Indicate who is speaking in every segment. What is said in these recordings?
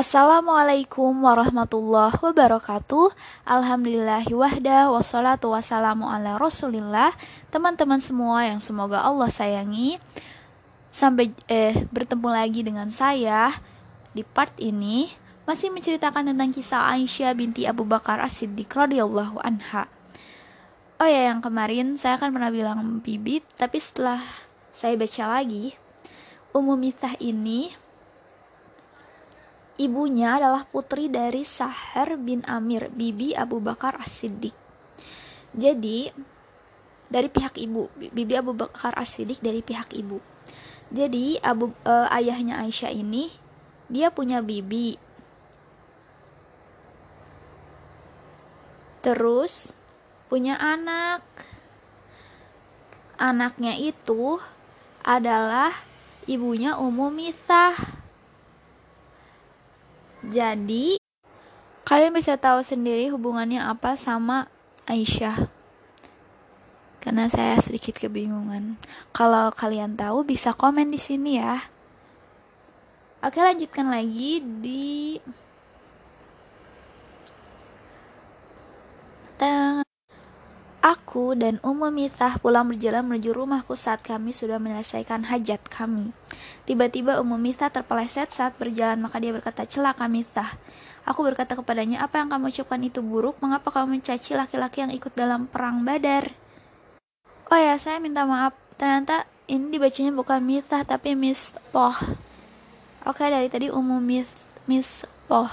Speaker 1: Assalamualaikum warahmatullahi wabarakatuh. Alhamdulillahi wahda Wassalatu wassalamu ala rasulillah. Teman-teman semua yang semoga Allah sayangi. Sampai eh, bertemu lagi dengan saya Di part ini. Masih menceritakan tentang kisah Aisyah binti Abu Bakar As-Siddiq radhiyallahu anha. Oh ya yang kemarin saya kan pernah bilang bibit Tapi setelah saya baca lagi Umum Mithah ini Ibunya adalah putri dari Sahar bin Amir, bibi Abu Bakar As-Siddiq. Jadi, dari pihak ibu, bibi Abu Bakar As-Siddiq dari pihak ibu. Jadi, Abu uh, ayahnya Aisyah ini dia punya bibi. Terus punya anak. Anaknya itu adalah ibunya Ummu Mithah jadi, kalian bisa tahu sendiri hubungannya apa sama Aisyah. Karena saya sedikit kebingungan. Kalau kalian tahu bisa komen di sini ya. Oke, lanjutkan lagi di Aku dan Ummu Mithah pulang berjalan menuju rumahku saat kami sudah menyelesaikan hajat kami. Tiba-tiba Ummu Mithah terpeleset saat berjalan, maka dia berkata, celaka Mithah. Aku berkata kepadanya, apa yang kamu ucapkan itu buruk? Mengapa kamu mencaci laki-laki yang ikut dalam perang badar? Oh ya, saya minta maaf. Ternyata ini dibacanya bukan Mithah, tapi Miss Poh. Oke, dari tadi Ummu Mith, Miss Poh.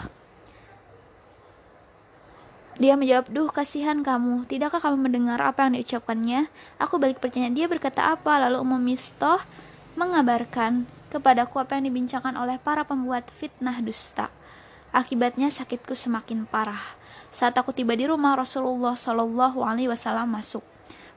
Speaker 1: Dia menjawab, duh kasihan kamu, tidakkah kamu mendengar apa yang diucapkannya? Aku balik bertanya, dia berkata apa? Lalu Umum Mistoh mengabarkan kepadaku apa yang dibincangkan oleh para pembuat fitnah dusta. Akibatnya sakitku semakin parah. Saat aku tiba di rumah Rasulullah Shallallahu Alaihi Wasallam masuk.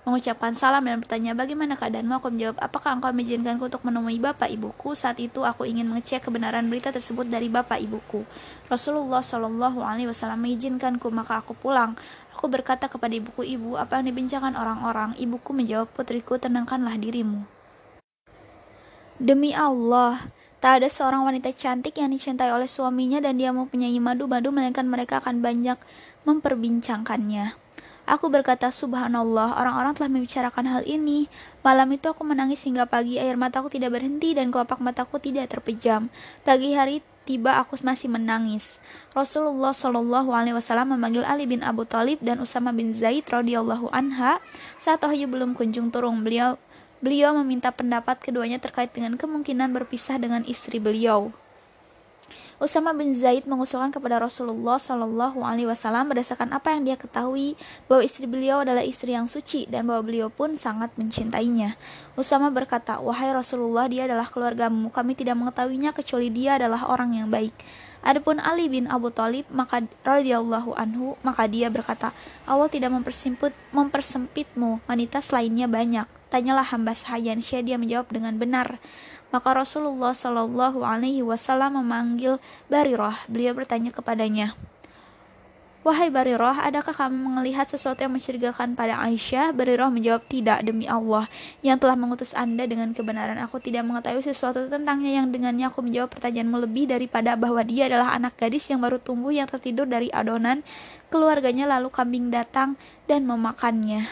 Speaker 1: Mengucapkan salam dan bertanya bagaimana keadaanmu? Aku menjawab apakah engkau mengizinkanku untuk menemui bapak ibuku? Saat itu aku ingin mengecek kebenaran berita tersebut dari bapak ibuku. Rasulullah Shallallahu Alaihi Wasallam mengizinkanku maka aku pulang. Aku berkata kepada ibuku ibu apa yang dibincangkan orang-orang? Ibuku menjawab putriku tenangkanlah dirimu demi Allah Tak ada seorang wanita cantik yang dicintai oleh suaminya dan dia mempunyai madu-madu melainkan mereka akan banyak memperbincangkannya. Aku berkata, Subhanallah, orang-orang telah membicarakan hal ini. Malam itu aku menangis hingga pagi, air mataku tidak berhenti dan kelopak mataku tidak terpejam. Pagi hari tiba aku masih menangis. Rasulullah Shallallahu Alaihi Wasallam memanggil Ali bin Abu Talib dan Usama bin Zaid radhiyallahu anha saat wahyu belum kunjung turun. Beliau beliau meminta pendapat keduanya terkait dengan kemungkinan berpisah dengan istri beliau. Usama bin Zaid mengusulkan kepada Rasulullah Shallallahu Alaihi Wasallam berdasarkan apa yang dia ketahui bahwa istri beliau adalah istri yang suci dan bahwa beliau pun sangat mencintainya. Usama berkata, wahai Rasulullah, dia adalah keluargamu. Kami tidak mengetahuinya kecuali dia adalah orang yang baik. Adapun Ali bin Abu Thalib maka radhiyallahu anhu maka dia berkata, Allah tidak mempersempit mempersempitmu, wanita selainnya banyak. Tanyalah hamba sahaya, dia menjawab dengan benar. Maka Rasulullah Shallallahu Alaihi Wasallam memanggil Barirah. Beliau bertanya kepadanya, Wahai Barirah, adakah kamu melihat sesuatu yang mencurigakan pada Aisyah? Barirah menjawab, tidak, demi Allah yang telah mengutus anda dengan kebenaran. Aku tidak mengetahui sesuatu tentangnya yang dengannya aku menjawab pertanyaanmu lebih daripada bahwa dia adalah anak gadis yang baru tumbuh yang tertidur dari adonan keluarganya lalu kambing datang dan memakannya.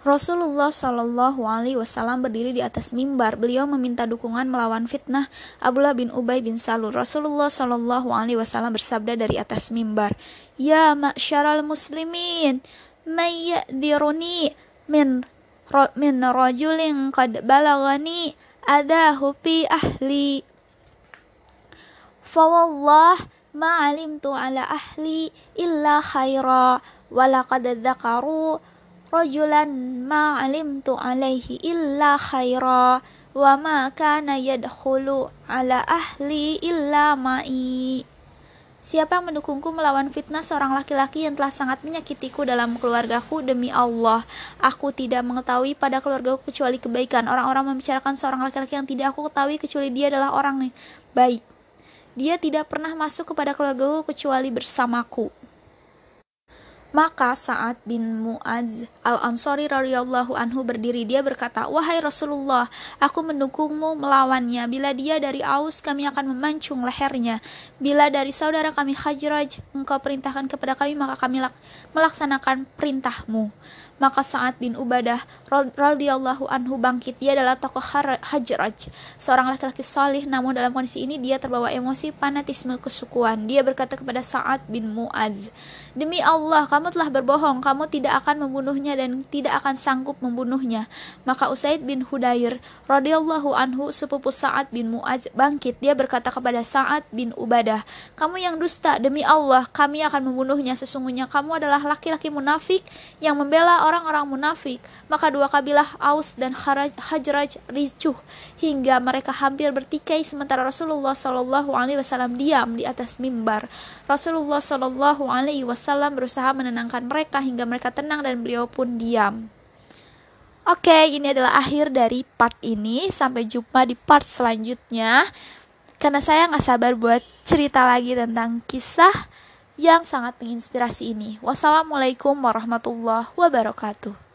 Speaker 1: Rasulullah Shallallahu Alaihi Wasallam berdiri di atas mimbar. Beliau meminta dukungan melawan fitnah Abdullah bin Ubay bin Salul. Rasulullah Shallallahu Alaihi Wasallam bersabda dari atas mimbar, Ya masyaraul muslimin, mayyadziruni min ro, min rajulin qad balagani adahu fi ahli. Fawallah ma alimtu ala ahli illa khaira walaqad dzakaru rajulan ma alimtu alaihi illa khaira wa ma kana yadkhulu ala ahli illa ma'i. Siapa yang mendukungku melawan fitnah seorang laki-laki yang telah sangat menyakitiku dalam keluargaku? Demi Allah Aku tidak mengetahui pada keluargaku kecuali kebaikan. Orang-orang membicarakan seorang laki-laki yang tidak aku ketahui kecuali dia adalah orang baik. Dia tidak pernah masuk kepada keluargaku kecuali bersamaku Maka Sa'ad bin Mu'adz al-Ansari radhiyallahu anhu berdiri dia berkata, "Wahai Rasulullah, aku mendukungmu melawannya. Bila dia dari Aus, kami akan memancung lehernya. Bila dari saudara kami Khajraj, engkau perintahkan kepada kami, maka kami melaksanakan perintahmu." Maka Sa'ad bin Ubadah radhiyallahu anhu bangkit. Dia adalah tokoh Hajraj, seorang laki-laki salih namun dalam kondisi ini dia terbawa emosi fanatisme kesukuan. Dia berkata kepada Sa'ad bin Mu'adz, "Demi Allah, kamu telah berbohong. Kamu tidak akan membunuhnya dan tidak akan sanggup membunuhnya." Maka Usaid bin Hudair radhiyallahu anhu sepupu Sa'ad bin Mu'adz bangkit. Dia berkata kepada Sa'ad bin Ubadah, "Kamu yang dusta, demi Allah, kami akan membunuhnya. Sesungguhnya kamu adalah laki-laki munafik yang membela orang-orang munafik, maka dua kabilah Aus dan Hajraj ricuh hingga mereka hampir bertikai sementara Rasulullah Shallallahu Alaihi Wasallam diam di atas mimbar. Rasulullah Shallallahu Alaihi Wasallam berusaha menenangkan mereka hingga mereka tenang dan beliau pun diam. Oke, ini adalah akhir dari part ini. Sampai jumpa di part selanjutnya. Karena saya nggak sabar buat cerita lagi tentang kisah yang sangat menginspirasi ini. Wassalamualaikum warahmatullahi wabarakatuh.